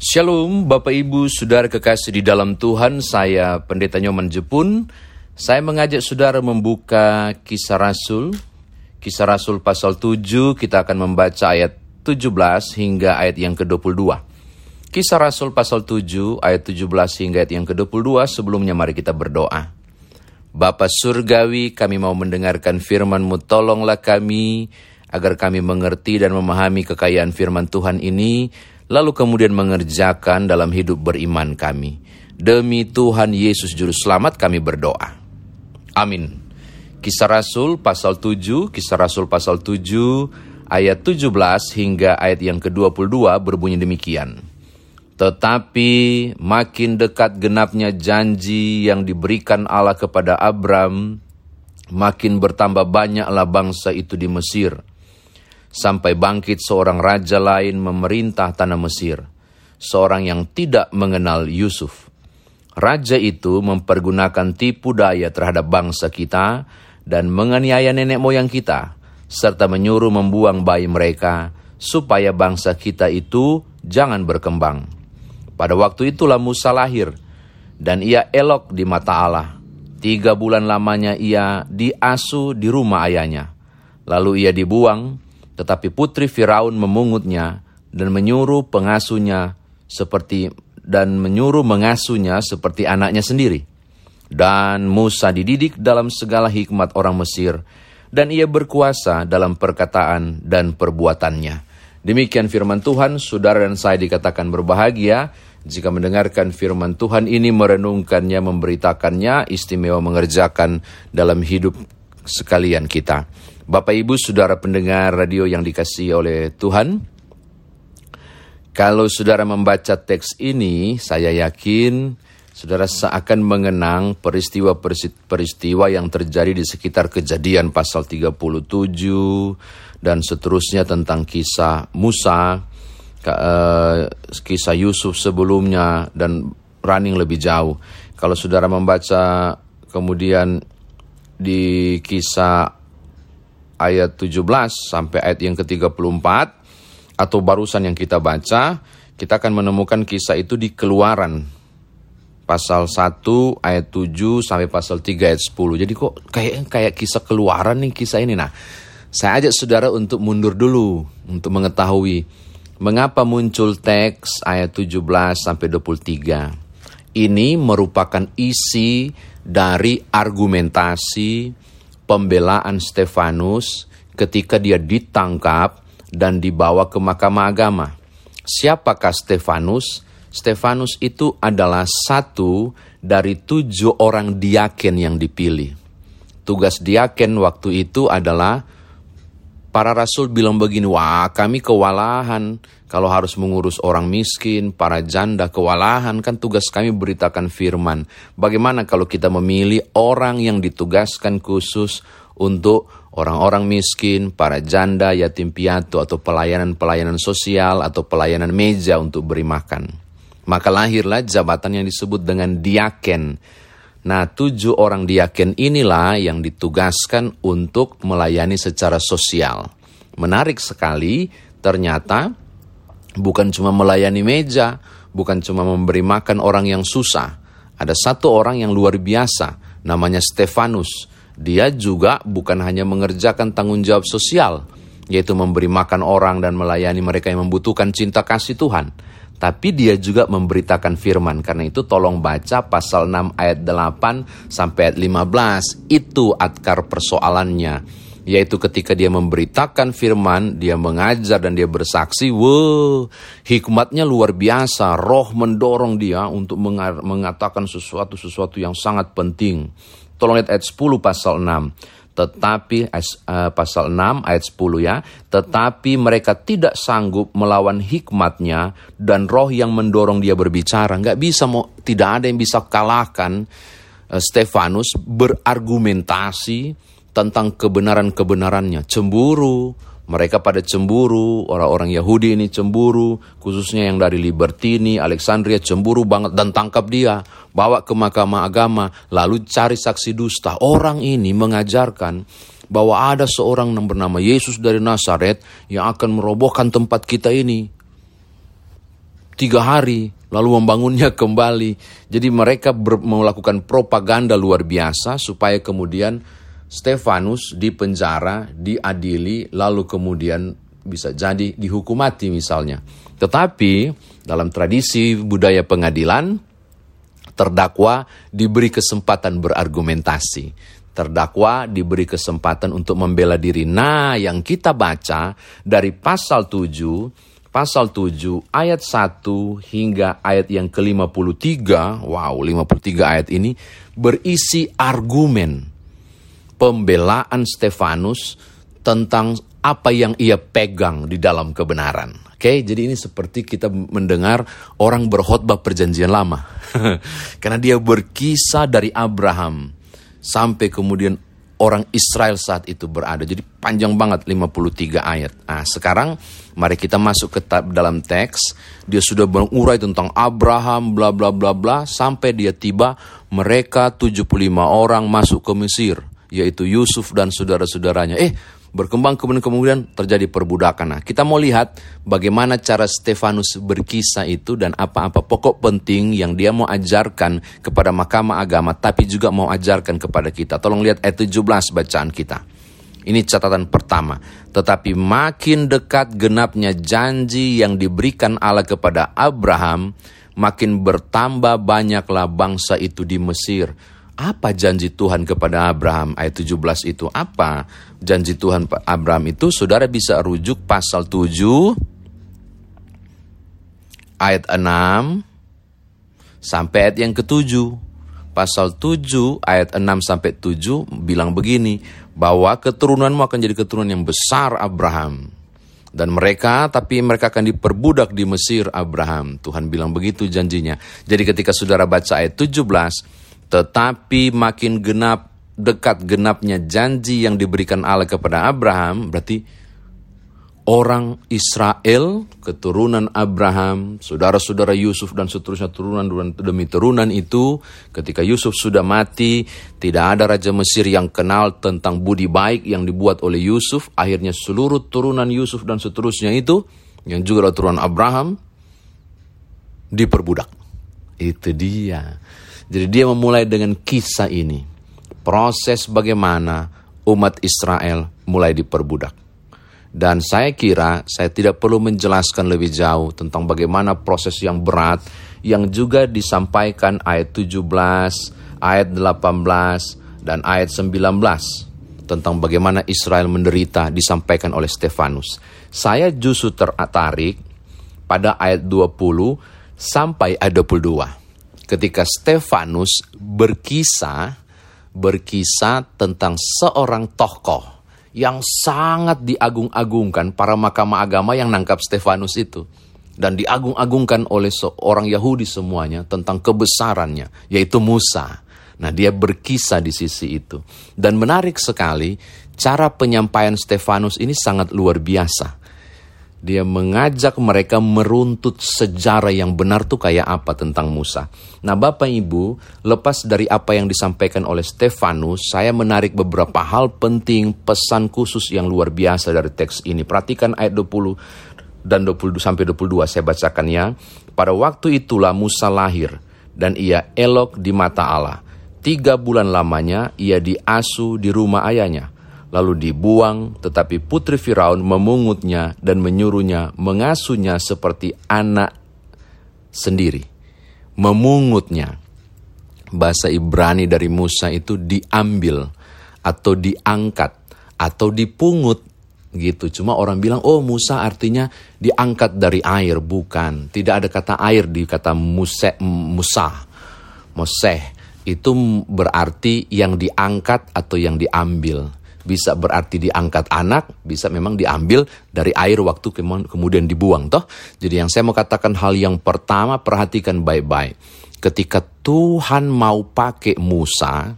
Shalom Bapak Ibu Saudara kekasih di dalam Tuhan Saya Pendeta Nyoman Jepun. Saya mengajak saudara membuka kisah Rasul. Kisah Rasul pasal 7 Kita akan membaca ayat 17 hingga ayat yang ke-22 Kisah Rasul pasal 7 ayat 17 hingga ayat yang ke-22 Sebelumnya mari kita berdoa. Bapa Surgawi kami mau mendengarkan firman-Mu Tolonglah kami agar kami mengerti dan memahami kekayaan firman Tuhan ini lalu kemudian mengerjakan dalam hidup beriman kami. Demi Tuhan Yesus Juru Selamat kami berdoa. Amin. Kisah Rasul pasal 7, Kisah Rasul pasal 7 ayat 17 hingga ayat yang ke-22 berbunyi demikian. Tetapi makin dekat genapnya janji yang diberikan Allah kepada Abram, makin bertambah banyaklah bangsa itu di Mesir sampai bangkit seorang raja lain memerintah tanah Mesir, seorang yang tidak mengenal Yusuf. Raja itu mempergunakan tipu daya terhadap bangsa kita dan menganiaya nenek moyang kita, serta menyuruh membuang bayi mereka supaya bangsa kita itu jangan berkembang. Pada waktu itulah Musa lahir, dan ia elok di mata Allah. Tiga bulan lamanya ia diasuh di rumah ayahnya. Lalu ia dibuang, tetapi putri Firaun memungutnya dan menyuruh pengasuhnya seperti dan menyuruh mengasuhnya seperti anaknya sendiri. Dan Musa dididik dalam segala hikmat orang Mesir, dan ia berkuasa dalam perkataan dan perbuatannya. Demikian firman Tuhan, saudara dan saya dikatakan berbahagia jika mendengarkan firman Tuhan ini, merenungkannya, memberitakannya, istimewa mengerjakan dalam hidup sekalian kita. Bapak Ibu Saudara pendengar radio yang dikasihi oleh Tuhan, kalau saudara membaca teks ini, saya yakin saudara seakan mengenang peristiwa-peristiwa yang terjadi di sekitar kejadian pasal 37 dan seterusnya tentang kisah Musa, eh, kisah Yusuf sebelumnya dan running lebih jauh. Kalau saudara membaca kemudian di kisah ayat 17 sampai ayat yang ke-34 atau barusan yang kita baca, kita akan menemukan kisah itu di Keluaran pasal 1 ayat 7 sampai pasal 3 ayat 10. Jadi kok kayak kayak kisah Keluaran nih kisah ini. Nah, saya ajak saudara untuk mundur dulu untuk mengetahui mengapa muncul teks ayat 17 sampai 23. Ini merupakan isi dari argumentasi pembelaan Stefanus ketika dia ditangkap dan dibawa ke Mahkamah Agama. Siapakah Stefanus? Stefanus itu adalah satu dari tujuh orang diaken yang dipilih. Tugas diaken waktu itu adalah para rasul bilang begini, wah kami kewalahan kalau harus mengurus orang miskin, para janda kewalahan, kan tugas kami beritakan firman. Bagaimana kalau kita memilih orang yang ditugaskan khusus untuk orang-orang miskin, para janda, yatim piatu, atau pelayanan-pelayanan sosial, atau pelayanan meja untuk beri makan. Maka lahirlah jabatan yang disebut dengan diaken. Nah, tujuh orang diaken inilah yang ditugaskan untuk melayani secara sosial. Menarik sekali, ternyata bukan cuma melayani meja, bukan cuma memberi makan orang yang susah. Ada satu orang yang luar biasa, namanya Stefanus. Dia juga bukan hanya mengerjakan tanggung jawab sosial, yaitu memberi makan orang dan melayani mereka yang membutuhkan cinta kasih Tuhan. Tapi dia juga memberitakan firman. Karena itu tolong baca pasal 6 ayat 8 sampai ayat 15. Itu akar persoalannya yaitu ketika dia memberitakan firman, dia mengajar dan dia bersaksi, wow, hikmatnya luar biasa, roh mendorong dia untuk mengatakan sesuatu-sesuatu yang sangat penting. Tolong lihat ayat 10 pasal 6 tetapi uh, pasal 6 ayat 10 ya, tetapi mereka tidak sanggup melawan hikmatnya dan roh yang mendorong dia berbicara. Nggak bisa mau tidak ada yang bisa kalahkan uh, Stefanus berargumentasi tentang kebenaran-kebenarannya. Cemburu, mereka pada cemburu, orang-orang Yahudi ini cemburu, khususnya yang dari Libertini, Alexandria cemburu banget dan tangkap dia, bawa ke mahkamah agama, lalu cari saksi dusta. Orang ini mengajarkan bahwa ada seorang yang bernama Yesus dari Nazaret yang akan merobohkan tempat kita ini. tiga hari, lalu membangunnya kembali. Jadi mereka melakukan propaganda luar biasa supaya kemudian Stefanus dipenjara, diadili, lalu kemudian bisa jadi dihukum mati misalnya. Tetapi dalam tradisi budaya pengadilan, terdakwa diberi kesempatan berargumentasi terdakwa diberi kesempatan untuk membela diri. Nah, yang kita baca dari pasal 7 pasal 7 ayat 1 hingga ayat yang ke-53, wow 53 ayat ini berisi argumen pembelaan Stefanus tentang apa yang ia pegang di dalam kebenaran. Oke, okay? jadi ini seperti kita mendengar orang berkhotbah perjanjian lama. Karena dia berkisah dari Abraham sampai kemudian orang Israel saat itu berada. Jadi panjang banget 53 ayat. Nah, sekarang mari kita masuk ke dalam teks. Dia sudah mengurai tentang Abraham bla bla bla bla sampai dia tiba mereka 75 orang masuk ke Mesir, yaitu Yusuf dan saudara-saudaranya. Eh, berkembang kemudian kemudian terjadi perbudakan. Nah, kita mau lihat bagaimana cara Stefanus berkisah itu dan apa-apa pokok penting yang dia mau ajarkan kepada mahkamah agama tapi juga mau ajarkan kepada kita. Tolong lihat ayat 17 bacaan kita. Ini catatan pertama. Tetapi makin dekat genapnya janji yang diberikan Allah kepada Abraham, makin bertambah banyaklah bangsa itu di Mesir apa janji Tuhan kepada Abraham? Ayat 17 itu apa? Janji Tuhan Abraham itu saudara bisa rujuk pasal 7 ayat 6 sampai ayat yang ketujuh. Pasal 7 ayat 6 sampai 7 bilang begini, bahwa keturunanmu akan jadi keturunan yang besar Abraham. Dan mereka, tapi mereka akan diperbudak di Mesir Abraham. Tuhan bilang begitu janjinya. Jadi ketika saudara baca ayat 17, tetapi makin genap dekat genapnya janji yang diberikan Allah kepada Abraham, berarti orang Israel, keturunan Abraham, saudara-saudara Yusuf dan seterusnya turunan demi turunan itu, ketika Yusuf sudah mati, tidak ada raja Mesir yang kenal tentang budi baik yang dibuat oleh Yusuf. Akhirnya seluruh turunan Yusuf dan seterusnya itu, yang juga adalah turunan Abraham, diperbudak. Itu dia. Jadi dia memulai dengan kisah ini. Proses bagaimana umat Israel mulai diperbudak. Dan saya kira saya tidak perlu menjelaskan lebih jauh tentang bagaimana proses yang berat yang juga disampaikan ayat 17, ayat 18, dan ayat 19 tentang bagaimana Israel menderita disampaikan oleh Stefanus. Saya justru tertarik pada ayat 20 sampai ayat 22 ketika Stefanus berkisah berkisah tentang seorang tokoh yang sangat diagung-agungkan para mahkamah agama yang nangkap Stefanus itu dan diagung-agungkan oleh seorang Yahudi semuanya tentang kebesarannya yaitu Musa. Nah, dia berkisah di sisi itu. Dan menarik sekali cara penyampaian Stefanus ini sangat luar biasa dia mengajak mereka meruntut sejarah yang benar tuh kayak apa tentang Musa. Nah Bapak Ibu, lepas dari apa yang disampaikan oleh Stefanus, saya menarik beberapa hal penting pesan khusus yang luar biasa dari teks ini. Perhatikan ayat 20 dan 20 sampai 22 saya bacakan ya. Pada waktu itulah Musa lahir dan ia elok di mata Allah. Tiga bulan lamanya ia diasuh di rumah ayahnya lalu dibuang, tetapi putri Firaun memungutnya dan menyuruhnya mengasuhnya seperti anak sendiri. Memungutnya. Bahasa Ibrani dari Musa itu diambil atau diangkat atau dipungut gitu. Cuma orang bilang, oh Musa artinya diangkat dari air. Bukan. Tidak ada kata air di kata Musa. Musa. Moseh. Itu berarti yang diangkat atau yang diambil bisa berarti diangkat anak, bisa memang diambil dari air waktu kemudian dibuang toh. Jadi yang saya mau katakan hal yang pertama perhatikan baik-baik. Ketika Tuhan mau pakai Musa,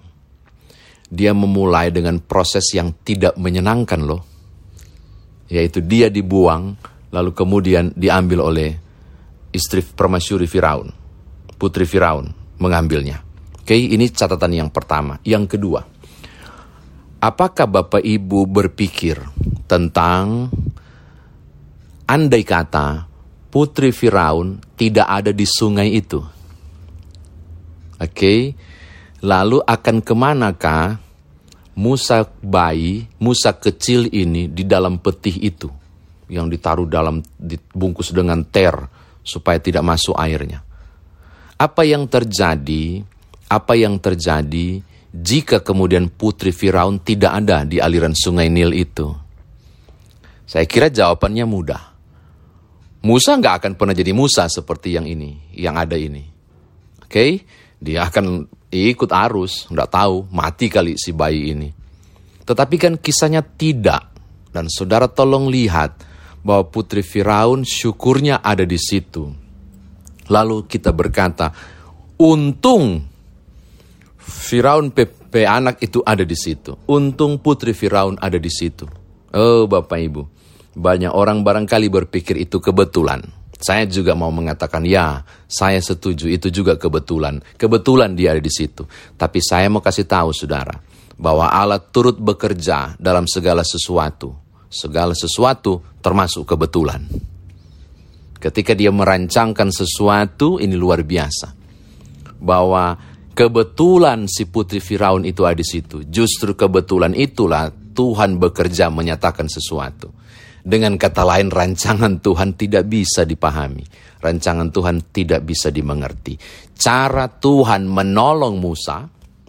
dia memulai dengan proses yang tidak menyenangkan loh. Yaitu dia dibuang lalu kemudian diambil oleh istri permasyuri Firaun, putri Firaun mengambilnya. Oke, ini catatan yang pertama. Yang kedua, Apakah Bapak Ibu berpikir tentang andai kata putri Firaun tidak ada di sungai itu. Oke, okay? lalu akan ke manakah Musa bayi, Musa kecil ini di dalam petih itu yang ditaruh dalam dibungkus dengan ter supaya tidak masuk airnya. Apa yang terjadi? Apa yang terjadi jika kemudian putri Firaun tidak ada di aliran sungai Nil itu? Saya kira jawabannya mudah. Musa nggak akan pernah jadi Musa seperti yang ini, yang ada ini. Oke, okay? dia akan ikut arus, nggak tahu, mati kali si bayi ini. Tetapi kan kisahnya tidak. Dan saudara tolong lihat bahwa putri Firaun syukurnya ada di situ. Lalu kita berkata, untung Firaun PP anak itu ada di situ. Untung putri Firaun ada di situ. Oh Bapak Ibu, banyak orang barangkali berpikir itu kebetulan. Saya juga mau mengatakan ya, saya setuju itu juga kebetulan. Kebetulan dia ada di situ. Tapi saya mau kasih tahu saudara, bahwa Allah turut bekerja dalam segala sesuatu. Segala sesuatu termasuk kebetulan. Ketika dia merancangkan sesuatu, ini luar biasa. Bahwa kebetulan si putri Firaun itu ada di situ. Justru kebetulan itulah Tuhan bekerja menyatakan sesuatu. Dengan kata lain, rancangan Tuhan tidak bisa dipahami. Rancangan Tuhan tidak bisa dimengerti. Cara Tuhan menolong Musa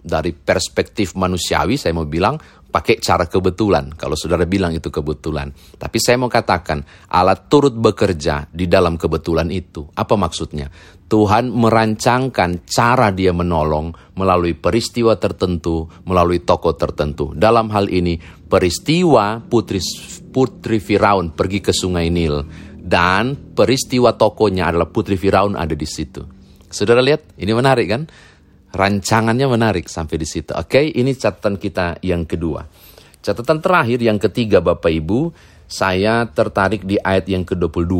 dari perspektif manusiawi, saya mau bilang, pakai cara kebetulan. Kalau saudara bilang itu kebetulan. Tapi saya mau katakan, Allah turut bekerja di dalam kebetulan itu. Apa maksudnya? Tuhan merancangkan cara dia menolong melalui peristiwa tertentu, melalui tokoh tertentu. Dalam hal ini, peristiwa putri putri Firaun pergi ke sungai Nil dan peristiwa tokonya adalah putri Firaun ada di situ. Saudara lihat, ini menarik kan? Rancangannya menarik sampai di situ. Oke, ini catatan kita yang kedua. Catatan terakhir yang ketiga Bapak Ibu, saya tertarik di ayat yang ke-22.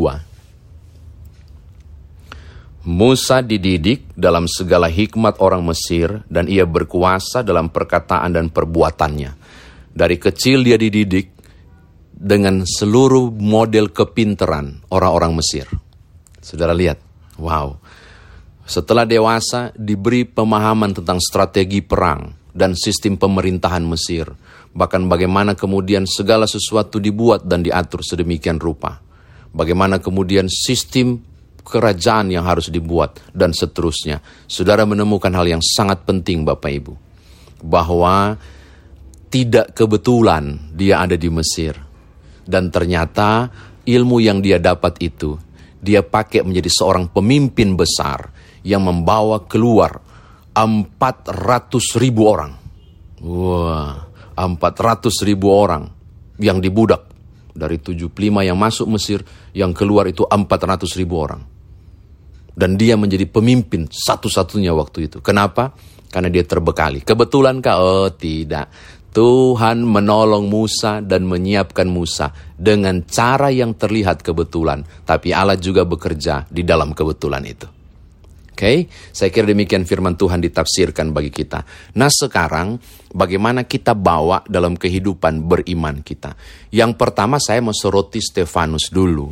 Musa dididik dalam segala hikmat orang Mesir dan ia berkuasa dalam perkataan dan perbuatannya. Dari kecil dia dididik dengan seluruh model kepinteran orang-orang Mesir. Saudara lihat, wow. Setelah dewasa diberi pemahaman tentang strategi perang dan sistem pemerintahan Mesir. Bahkan bagaimana kemudian segala sesuatu dibuat dan diatur sedemikian rupa. Bagaimana kemudian sistem kerajaan yang harus dibuat dan seterusnya. Saudara menemukan hal yang sangat penting Bapak Ibu. Bahwa tidak kebetulan dia ada di Mesir dan ternyata ilmu yang dia dapat itu, dia pakai menjadi seorang pemimpin besar yang membawa keluar 400 ribu orang. Wah, 400 ribu orang yang dibudak. Dari 75 yang masuk Mesir, yang keluar itu 400 ribu orang. Dan dia menjadi pemimpin satu-satunya waktu itu. Kenapa? Karena dia terbekali. Kebetulan kah? Oh tidak. Tuhan menolong Musa dan menyiapkan Musa dengan cara yang terlihat kebetulan, tapi Allah juga bekerja di dalam kebetulan itu. Oke, okay? saya kira demikian firman Tuhan ditafsirkan bagi kita. Nah sekarang bagaimana kita bawa dalam kehidupan beriman kita. Yang pertama saya mau soroti Stefanus dulu.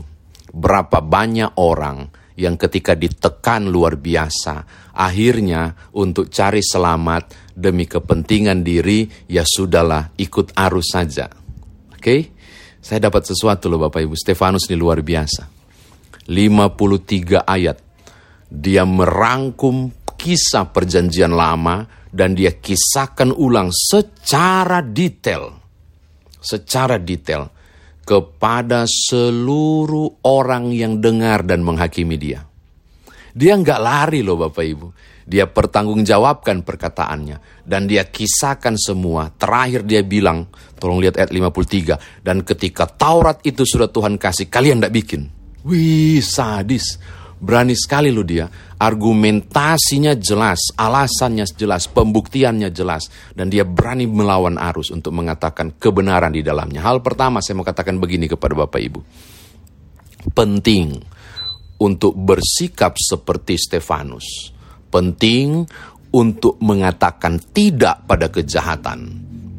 Berapa banyak orang yang ketika ditekan luar biasa, akhirnya untuk cari selamat demi kepentingan diri, ya sudahlah ikut arus saja. Oke, okay? saya dapat sesuatu loh Bapak Ibu, Stefanus ini luar biasa. 53 ayat, dia merangkum kisah perjanjian lama dan dia kisahkan ulang secara detail. Secara detail kepada seluruh orang yang dengar dan menghakimi dia. Dia nggak lari loh Bapak Ibu. Dia pertanggungjawabkan perkataannya. Dan dia kisahkan semua. Terakhir dia bilang, tolong lihat ayat 53. Dan ketika Taurat itu sudah Tuhan kasih, kalian nggak bikin. Wih sadis. Berani sekali loh dia. Argumentasinya jelas, alasannya jelas, pembuktiannya jelas. Dan dia berani melawan arus untuk mengatakan kebenaran di dalamnya. Hal pertama saya mau katakan begini kepada Bapak Ibu. Penting untuk bersikap seperti Stefanus. Penting untuk mengatakan tidak pada kejahatan.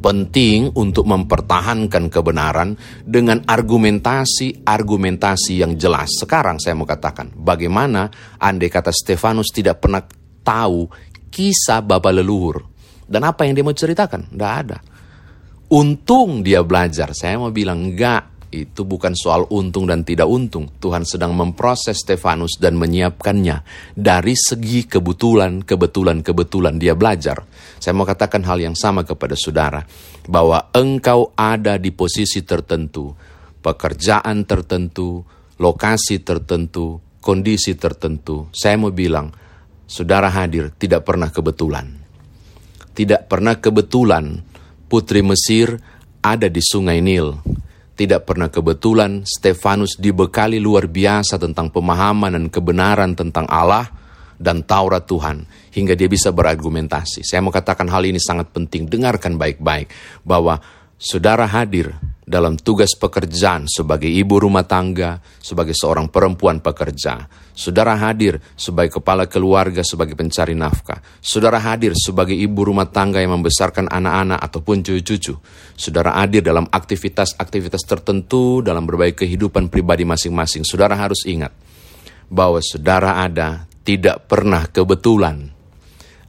Penting untuk mempertahankan kebenaran dengan argumentasi-argumentasi yang jelas. Sekarang saya mau katakan, bagaimana andai kata Stefanus tidak pernah tahu kisah Bapak leluhur. Dan apa yang dia mau ceritakan? Tidak ada. Untung dia belajar. Saya mau bilang, enggak itu bukan soal untung dan tidak untung. Tuhan sedang memproses Stefanus dan menyiapkannya dari segi kebetulan, kebetulan, kebetulan dia belajar. Saya mau katakan hal yang sama kepada saudara, bahwa engkau ada di posisi tertentu, pekerjaan tertentu, lokasi tertentu, kondisi tertentu. Saya mau bilang, saudara hadir tidak pernah kebetulan. Tidak pernah kebetulan putri Mesir ada di sungai Nil tidak pernah kebetulan Stefanus dibekali luar biasa tentang pemahaman dan kebenaran tentang Allah dan Taurat Tuhan hingga dia bisa berargumentasi. Saya mau katakan hal ini sangat penting. Dengarkan baik-baik bahwa saudara hadir dalam tugas pekerjaan sebagai ibu rumah tangga, sebagai seorang perempuan pekerja. Saudara hadir sebagai kepala keluarga, sebagai pencari nafkah. Saudara hadir sebagai ibu rumah tangga yang membesarkan anak-anak ataupun cucu-cucu. Saudara hadir dalam aktivitas-aktivitas tertentu dalam berbagai kehidupan pribadi masing-masing. Saudara harus ingat bahwa saudara ada tidak pernah kebetulan.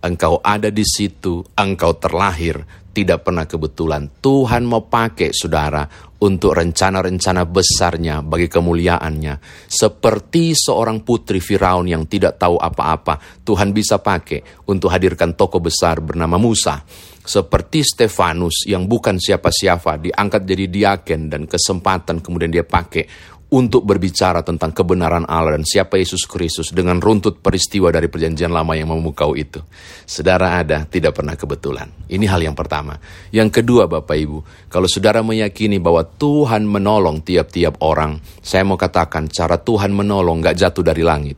Engkau ada di situ, engkau terlahir, tidak pernah kebetulan. Tuhan mau pakai saudara untuk rencana-rencana besarnya bagi kemuliaannya. Seperti seorang putri Firaun yang tidak tahu apa-apa, Tuhan bisa pakai untuk hadirkan tokoh besar bernama Musa. Seperti Stefanus yang bukan siapa-siapa, diangkat jadi diaken dan kesempatan kemudian dia pakai untuk berbicara tentang kebenaran Allah dan siapa Yesus Kristus dengan runtut peristiwa dari perjanjian lama yang memukau itu. Saudara ada, tidak pernah kebetulan. Ini hal yang pertama. Yang kedua Bapak Ibu, kalau saudara meyakini bahwa Tuhan menolong tiap-tiap orang, saya mau katakan cara Tuhan menolong gak jatuh dari langit.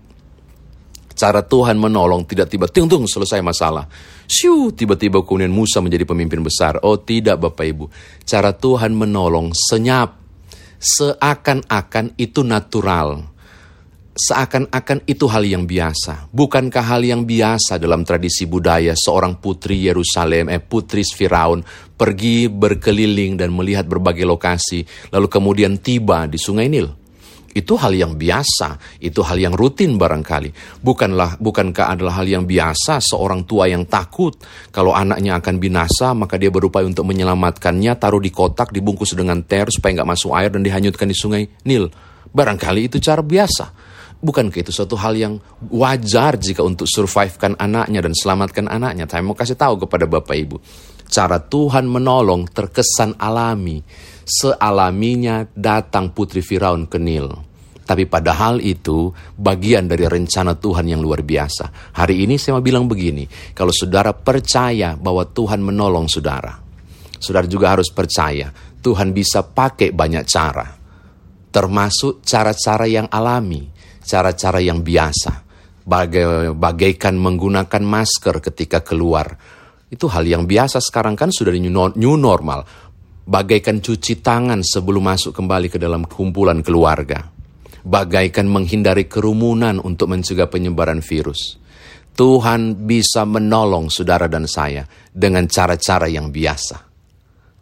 Cara Tuhan menolong tidak tiba tiba tung selesai masalah. Siu, tiba-tiba kemudian Musa menjadi pemimpin besar. Oh tidak Bapak Ibu. Cara Tuhan menolong senyap seakan-akan itu natural. Seakan-akan itu hal yang biasa. Bukankah hal yang biasa dalam tradisi budaya seorang putri Yerusalem, eh putri Firaun pergi berkeliling dan melihat berbagai lokasi, lalu kemudian tiba di Sungai Nil? Itu hal yang biasa, itu hal yang rutin barangkali. Bukanlah bukankah adalah hal yang biasa seorang tua yang takut kalau anaknya akan binasa maka dia berupaya untuk menyelamatkannya, taruh di kotak, dibungkus dengan ter supaya nggak masuk air dan dihanyutkan di sungai Nil. Barangkali itu cara biasa. Bukankah itu suatu hal yang wajar jika untuk survivekan anaknya dan selamatkan anaknya? Saya mau kasih tahu kepada Bapak Ibu. Cara Tuhan menolong terkesan alami. Sealaminya datang putri Firaun ke Nil. Tapi padahal itu bagian dari rencana Tuhan yang luar biasa. Hari ini saya mau bilang begini, kalau saudara percaya bahwa Tuhan menolong saudara, saudara juga harus percaya Tuhan bisa pakai banyak cara. Termasuk cara-cara yang alami, cara-cara yang biasa. Bagai, bagaikan menggunakan masker ketika keluar. Itu hal yang biasa sekarang kan sudah new normal. Bagaikan cuci tangan sebelum masuk kembali ke dalam kumpulan keluarga bagaikan menghindari kerumunan untuk mencegah penyebaran virus. Tuhan bisa menolong saudara dan saya dengan cara-cara yang biasa.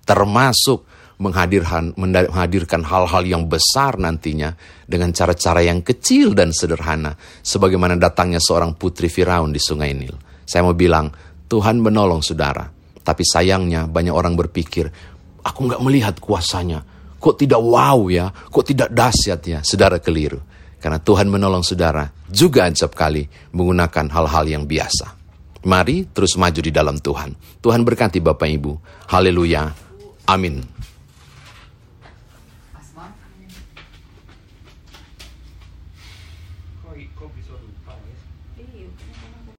Termasuk menghadirkan, hal-hal yang besar nantinya dengan cara-cara yang kecil dan sederhana. Sebagaimana datangnya seorang putri Firaun di sungai Nil. Saya mau bilang, Tuhan menolong saudara. Tapi sayangnya banyak orang berpikir, aku nggak melihat kuasanya Kok tidak wow ya? Kok tidak dahsyat ya? Saudara keliru. Karena Tuhan menolong saudara juga ancap kali menggunakan hal-hal yang biasa. Mari terus maju di dalam Tuhan. Tuhan berkati Bapak Ibu. Haleluya. Amin.